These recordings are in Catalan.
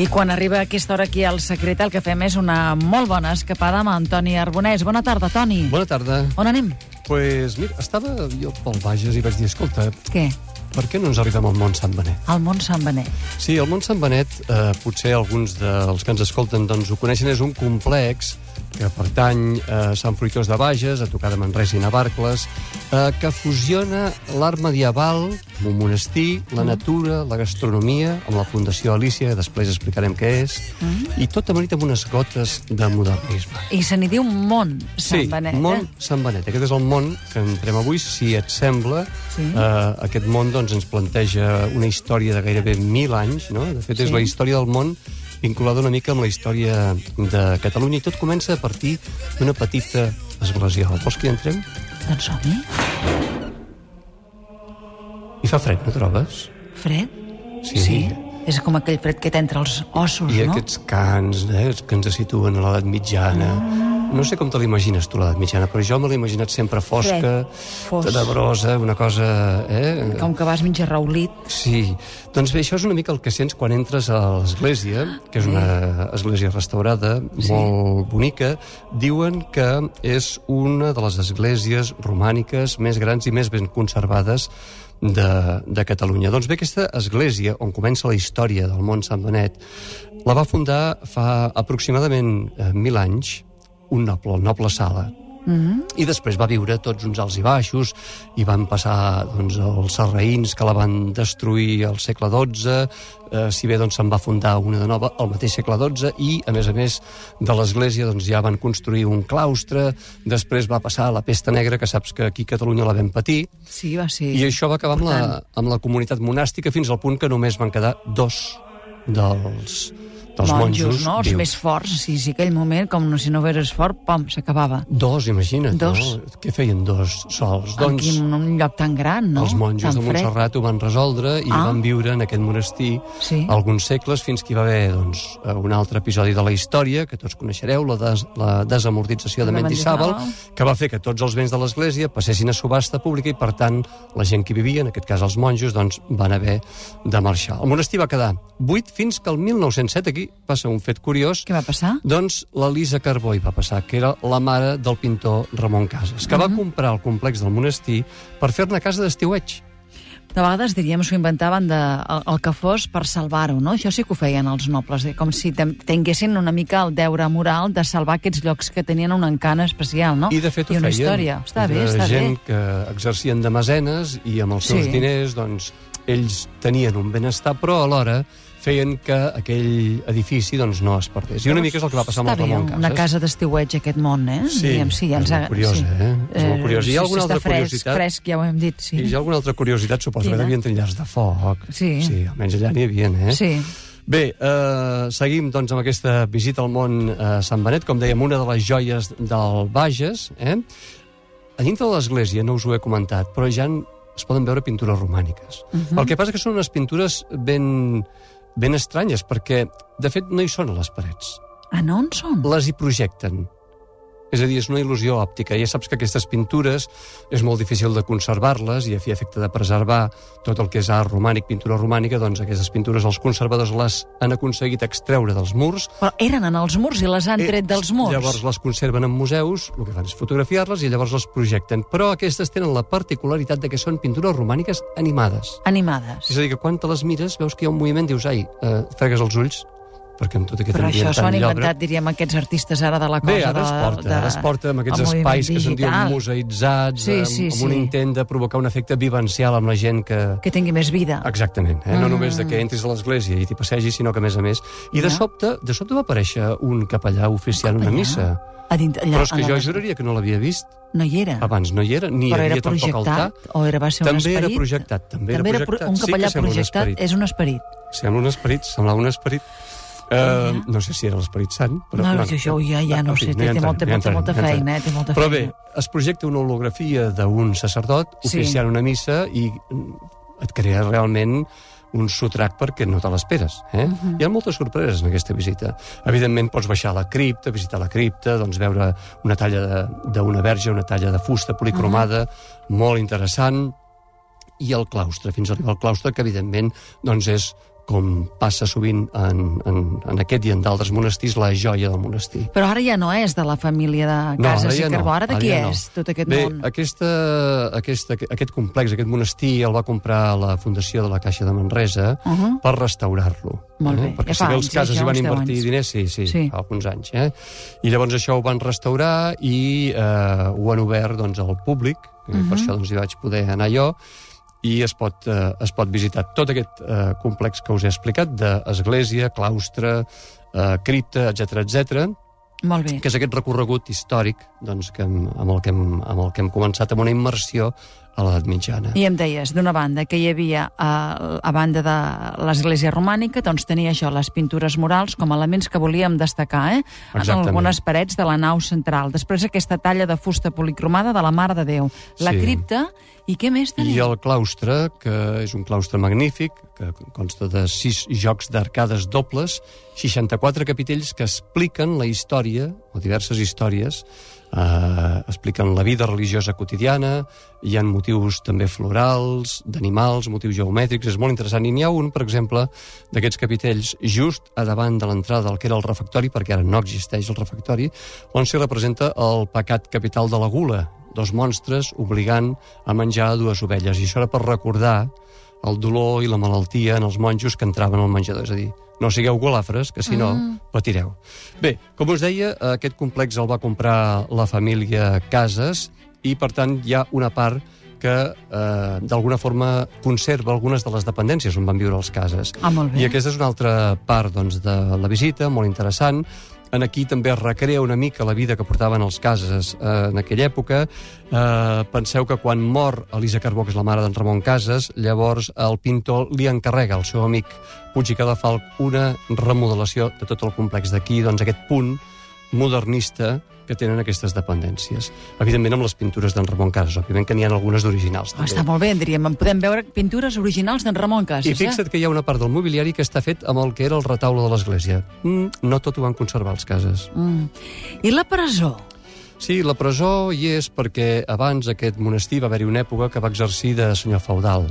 I quan arriba aquesta hora aquí al Secret, el que fem és una molt bona escapada amb Antoni Arbonès. Bona tarda, Toni. Bona tarda. On anem? pues, mira, estava jo pel Bages i vaig dir, escolta, Què? per què no ens arribem al món Sant Benet? Al món Sant Benet. Sí, el món Sant Benet, eh, potser alguns dels que ens escolten doncs, ho coneixen, és un complex que pertany a Sant Fruitós de Bages, a tocar de Manresa i Navarcles, eh, que fusiona l'art medieval un monestir, la natura, la gastronomia, amb la Fundació Alícia, que després explicarem què és, i tot amarit amb unes gotes de modernisme. I se n'hi diu món Sant sí, Benet, món eh? Sant Benet. Aquest és el món que entrem avui. Si et sembla, Sí. eh, aquest món doncs, ens planteja una història de gairebé mil anys. No? De fet, és Sí. la història del món vinculada una mica amb la història de Catalunya i tot comença a partir d'una petita esglesiola. Vols que hi entrem? Doncs som-hi. I fa fred, no trobes? Fred? Sí. sí. És com aquell fred que t'entra als ossos, I no? aquests cants eh, que ens situen a l'edat mitjana. No sé com te l'imagines tu, l'edat mitjana, però jo me l'he imaginat sempre fosca, Fos. tenebrosa, una cosa... Eh? Com que vas mitja raulit. Sí, doncs bé, això és una mica el que sents quan entres a l'església, que és una església restaurada, Sí. molt bonica. Diuen que és una de les esglésies romàniques més grans i més ben conservades de, de Catalunya. Doncs bé, aquesta església, on comença la història del món Sant Benet, la va fundar fa aproximadament eh, mil anys un noble, el noble Sala, Mm -hmm. i després va viure tots uns alts i baixos i van passar doncs, els sarraïns que la van destruir al segle XII eh, si bé doncs, se'n va fundar una de nova al mateix segle XII i a més a més de l'església doncs, ja van construir un claustre. Després va passar la pesta negra que saps que aquí a Catalunya la vam patir. Sí, va ser... i això va acabar amb la, amb la comunitat monàstica fins al punt que només van quedar dos dels, dels monjos, no? Els vius. més forts. Sí, sí, aquell moment, com no, si no eres fort, pam, s'acabava. Dos, imagina't, Dos. no? Què feien dos sols? Doncs... Aquí en un lloc tan gran, no? Els monjos tan de fred. Montserrat ho van resoldre i Ah. van viure en aquest monestir Sí. alguns segles fins que hi va haver doncs, eh, un altre episodi de la història que tots coneixereu, la, des, la desamortització de De Mendizábal, Mendizábal. que va fer que tots els béns de l'església passessin a subhasta pública i, per tant, la gent que vivia, en aquest cas els monjos, doncs, van haver de marxar. El monestir va quedar buit fins que el 1907, aquí passa un fet curiós, Què va passar? doncs l'Elisa Carbó hi va passar, que era la mare del pintor Ramon Casas, que va Mhm. comprar el complex del monestir per fer-ne casa d'estiueig. De vegades, diríem, s'ho inventaven de, el, el que fos per salvar-ho, no? Això sí que ho feien els nobles, eh? com si tinguessin una mica el deure moral de salvar aquests llocs que tenien un encant especial, no? I de fet ho I una feien. història. Està bé, està gent bé. que exercien de mesenes i amb els seus Sí. diners, doncs, ells tenien un benestar, però alhora feien que aquell edifici doncs, no es perdés. I una mica és el que va passar amb el Ramon Casas. una casa d'estiueig, aquest món, eh? Sí, Diríem, sí, ens és molt curiosa, eh? És molt curiosa. I hi ha sí, alguna està altra fresc, curiositat? fresc, ja ho hem dit, sí. I hi ha alguna altra curiositat, suposo Quina? que devien tenir llars de foc. Sí. Sí, almenys allà n'hi havia, eh? Sí. Bé, eh, seguim doncs, amb aquesta visita al món eh, Sant Benet, com dèiem, una de les joies del Bages. Eh? A dintre de l'església, no us ho he comentat, però ja en- es poden veure pintures romàniques. Uh Mhm. -huh. El que passa que són unes pintures ben, ben estranyes, perquè, de fet, no hi són a les parets. Ah, no on són? Les hi projecten. És a dir, és una il·lusió òptica. Ja saps que aquestes pintures és molt difícil de conservar-les i a fi efecte de preservar tot el que és art romànic, pintura romànica, doncs aquestes pintures els conservadors les han aconseguit extreure dels murs. Però eren en els murs i les han tret dels murs. Eh, Llavors les conserven en museus, el que fan és fotografiar-les i llavors les projecten. Però aquestes tenen la particularitat de que són pintures romàniques animades. Animades. És a dir, que quan te les mires veus que hi ha un moviment, dius, ai, eh, fregues els ulls, perquè amb tot aquest Però ambient això s'ho han llobre... inventat, diríem, aquests artistes ara de la cosa. Bé, ara de, es porta, de, ara es porta amb aquests espais que se'n diuen digital, museïtzats, Sí, amb, sí, amb sí. un intent de provocar un efecte vivencial amb la gent que... Que tingui més vida. Exactament, eh? no Mm. només de que entris a l'església i t'hi passegis, sinó que, a més a més... I de Ja. sobte, de sobte va aparèixer un capellà oficiant una capellà? missa. A allà, Però és que jo la- juraria que no l'havia vist. No hi era. Abans no hi era, ni hi Però havia era tampoc altar. O era, va ser un També esperit? era projectat, també, També era era pro- projectat. un Sí capellà un projectat esperit. és un esperit. Sembla un esperit, semblava un esperit. Uh, no sé si era l'Esperit Sant, però... No, això ja- ja no en sé, fi, té- hi té molta- té molta hi feina, eh, té molta Però feina. bé, es projecta una holografia d'un sacerdot Sí. oficiant una missa i et crea realment un sotrac perquè no te l'esperes. Eh? Mhm. Hi ha moltes sorpreses en aquesta visita. Evidentment pots baixar a la cripta, visitar la cripta, doncs veure una talla de- d'una verge, una talla de fusta policromada, molt interessant, i el claustre, fins a arribar al claustre, que evidentment doncs és com passa sovint en, en, en aquest i en d'altres monestirs, la joia del monestir. Però ara ja no és de la família de Casas ara ja i Carbó, no, ara de ara qui ja no. és tot aquest Bé, món? aquesta, aquesta, aquest complex, aquest monestir, el va comprar la Fundació de la Caixa de Manresa Uh -huh. per restaurar-lo. Molt bé. Eh? Perquè Ja si bé els cases eh, hi van ja invertir anys. diners, sí, sí, Sí. fa alguns anys. Eh? I llavors això ho van restaurar i eh, ho han obert doncs, al públic, uh Mhm. -huh. per això doncs, hi vaig poder anar jo, i es pot, eh, es pot visitar tot aquest eh, complex que us he explicat, d'església, claustre, eh, cripta, etc etc Molt bé. que és aquest recorregut històric doncs, que hem, amb, el que hem, amb el que hem començat amb una immersió a l'edat mitjana. I em deies, d'una banda, que hi havia, a, a banda de l'església romànica, doncs tenia això, les pintures murals, com a elements que volíem destacar, eh? En Exactament. algunes parets de la nau central. Després aquesta talla de fusta policromada de la Mare de Déu. La Sí. cripta, i què més I tenia? el claustre, que és un claustre magnífic, que consta de sis jocs d'arcades dobles, 64 capitells que expliquen la història, o diverses històries, eh, expliquen la vida religiosa quotidiana, hi ha motius també florals, d'animals, motius geomètrics, és molt interessant. I n'hi ha un, per exemple, d'aquests capitells just a davant de l'entrada del que era el refectori, perquè ara no existeix el refectori, on s'hi representa el pecat capital de la gula, dos monstres obligant a menjar dues ovelles. I això era per recordar el dolor i la malaltia en els monjos que entraven al menjador. És a dir, no sigueu golafres, que si no, Mm. patireu. Bé, com us deia, aquest complex el va comprar la família Casas i, per tant, hi ha una part que eh, d'alguna forma conserva algunes de les dependències on van viure els cases. Ah. I aquesta és una altra part doncs, de la visita, molt interessant. En aquí també es recrea una mica la vida que portaven els cases eh, en aquella època. Eh, penseu que quan mor Elisa Carbó, que és la mare d'en Ramon Casas, llavors el pintor li encarrega al seu amic Puig i Cadafalc una remodelació de tot el complex. D'aquí, doncs, aquest punt modernista que tenen aquestes dependències. Evidentment amb les pintures d'en Ramon Casas, òbviament que n'hi ha algunes d'originals. Ah, està molt bé, diríem. En podem veure pintures originals d'en Ramon Casas, I fixa't que hi ha una part del mobiliari que està fet amb el que era el retaule de l'església. Mm, no tot ho van conservar els cases. eh? Mm. I la presó? Sí, la presó hi és perquè abans aquest monestir va haver-hi una època que va exercir de senyor feudal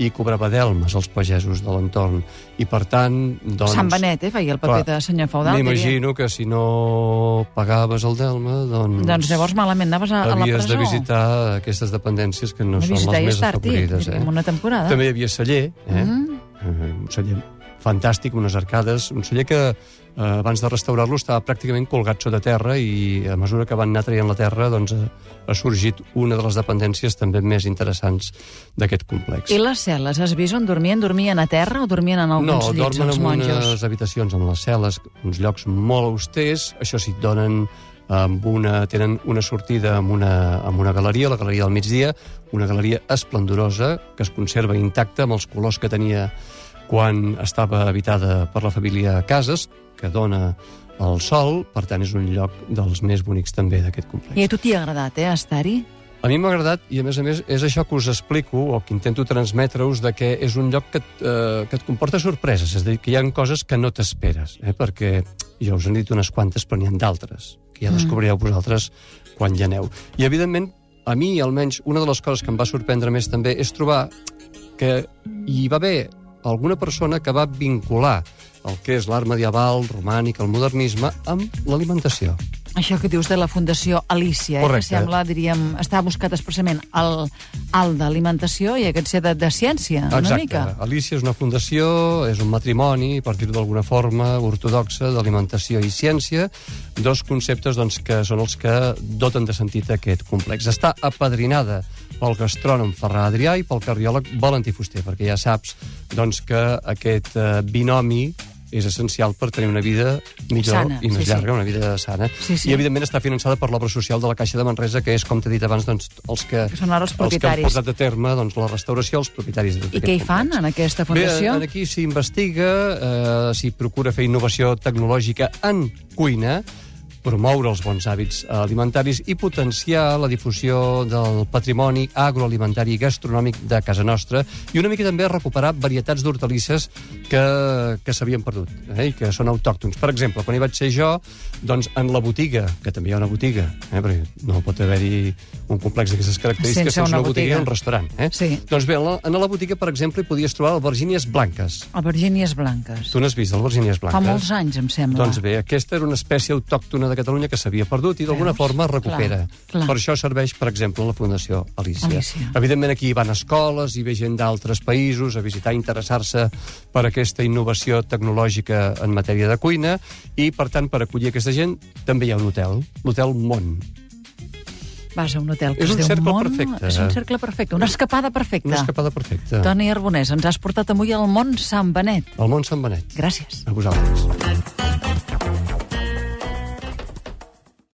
i cobrava delmes als pagesos de l'entorn. I, per tant, doncs... Sant Benet, eh, feia el paper clar, de senyor feudal. M'imagino que si no pagaves el delme, doncs... Doncs llavors malament anaves a, a la havies presó. de visitar aquestes dependències que no De són les més afavorides. Eh? una temporada. També hi havia celler, eh? Mm. Eh, un celler fantàstic, unes arcades, un celler que eh, abans de restaurar-lo estava pràcticament colgat sota terra i a mesura que van anar traient la terra doncs, ha sorgit una de les dependències també més interessants d'aquest complex. I les cel·les, has vist on dormien? Dormien a terra o dormien en no, alguns llits, dormen els en monjos? unes habitacions, amb les cel·les, uns llocs molt austers, això sí, donen amb una, tenen una sortida amb una, amb una galeria, la galeria del migdia, una galeria esplendorosa que es conserva intacta amb els colors que tenia quan estava habitada per la família Casas, que dona el sol, per tant és un lloc dels més bonics també d'aquest complex. I a tu t'hi ha agradat, eh, estar-hi? A mi m'ha agradat, i a més a més és això que us explico, o que intento transmetre-us, de que és un lloc que, eh, que et comporta sorpreses, és a dir, que hi ha coses que no t'esperes, eh? perquè jo us he dit unes quantes, però n'hi ha d'altres, que ja Mm. descobrireu vosaltres quan hi aneu. I, evidentment, a mi, almenys, una de les coses que em va sorprendre més també és trobar que hi va haver alguna persona que va vincular el que és l'art medieval, romànic, el modernisme, amb l'alimentació. Això que dius de la Fundació Alicia, eh, que sembla, diríem, està buscat expressament el alt d'alimentació i aquest ser de, de ciència, una Exacte. mica. Alicia és una fundació, és un matrimoni, per dir-ho d'alguna forma, ortodoxa, d'alimentació i ciència, dos conceptes doncs, que són els que doten de sentit aquest complex. Està apadrinada pel gastrònom Ferran Adrià i pel cardiòleg Valentí Fuster, perquè ja saps doncs, que aquest eh, binomi és essencial per tenir una vida millor Sana, i més sí, sí. llarga, una vida sana. Sí, sí. I, evidentment, està finançada per l'obra social de la Caixa de Manresa, que és, com t'he dit abans, doncs, els que, Que són ara els els que han propietaris. portat a terme doncs, la restauració, els propietaris de tot I què hi fan complex. en aquesta Bé, fundació? en aquí s'investiga, eh, s'hi procura fer innovació tecnològica en cuina, promoure els bons hàbits alimentaris i potenciar la difusió del patrimoni agroalimentari i gastronòmic de casa nostra i una mica també recuperar varietats d'hortalisses que, que s'havien perdut eh, i que són autòctons. Per exemple, quan hi vaig ser jo, doncs en la botiga, que també hi ha una botiga, eh, perquè no pot haver-hi un complex d'aquestes característiques Sense sense una una botiga i un restaurant. Eh? Sí. Doncs bé, en la, en la botiga, per exemple, hi podies trobar albergínies blanques. Albergínies blanques. Tu n'has vist albergínies blanques? Fa molts anys, em sembla. Doncs bé, aquesta era una espècie autòctona de Catalunya que s'havia perdut i d'alguna forma es recupera. Clar, clar. Per això serveix, per exemple, la Fundació Alícia. Alícia. Evidentment aquí van escoles, hi ve gent d'altres països a visitar, interessar-se per aquesta innovació tecnològica en matèria de cuina i, per tant, per acollir aquesta gent, també hi ha un hotel, l'Hotel Mont. Vas a un hotel que És es un diu cercle Mont, perfecte. És un cercle perfecte, una escapada perfecta. Una escapada perfecta. Toni Arbonès, ens has portat avui al món Sant Benet. El Mont Sant Benet. Gràcies. A vosaltres.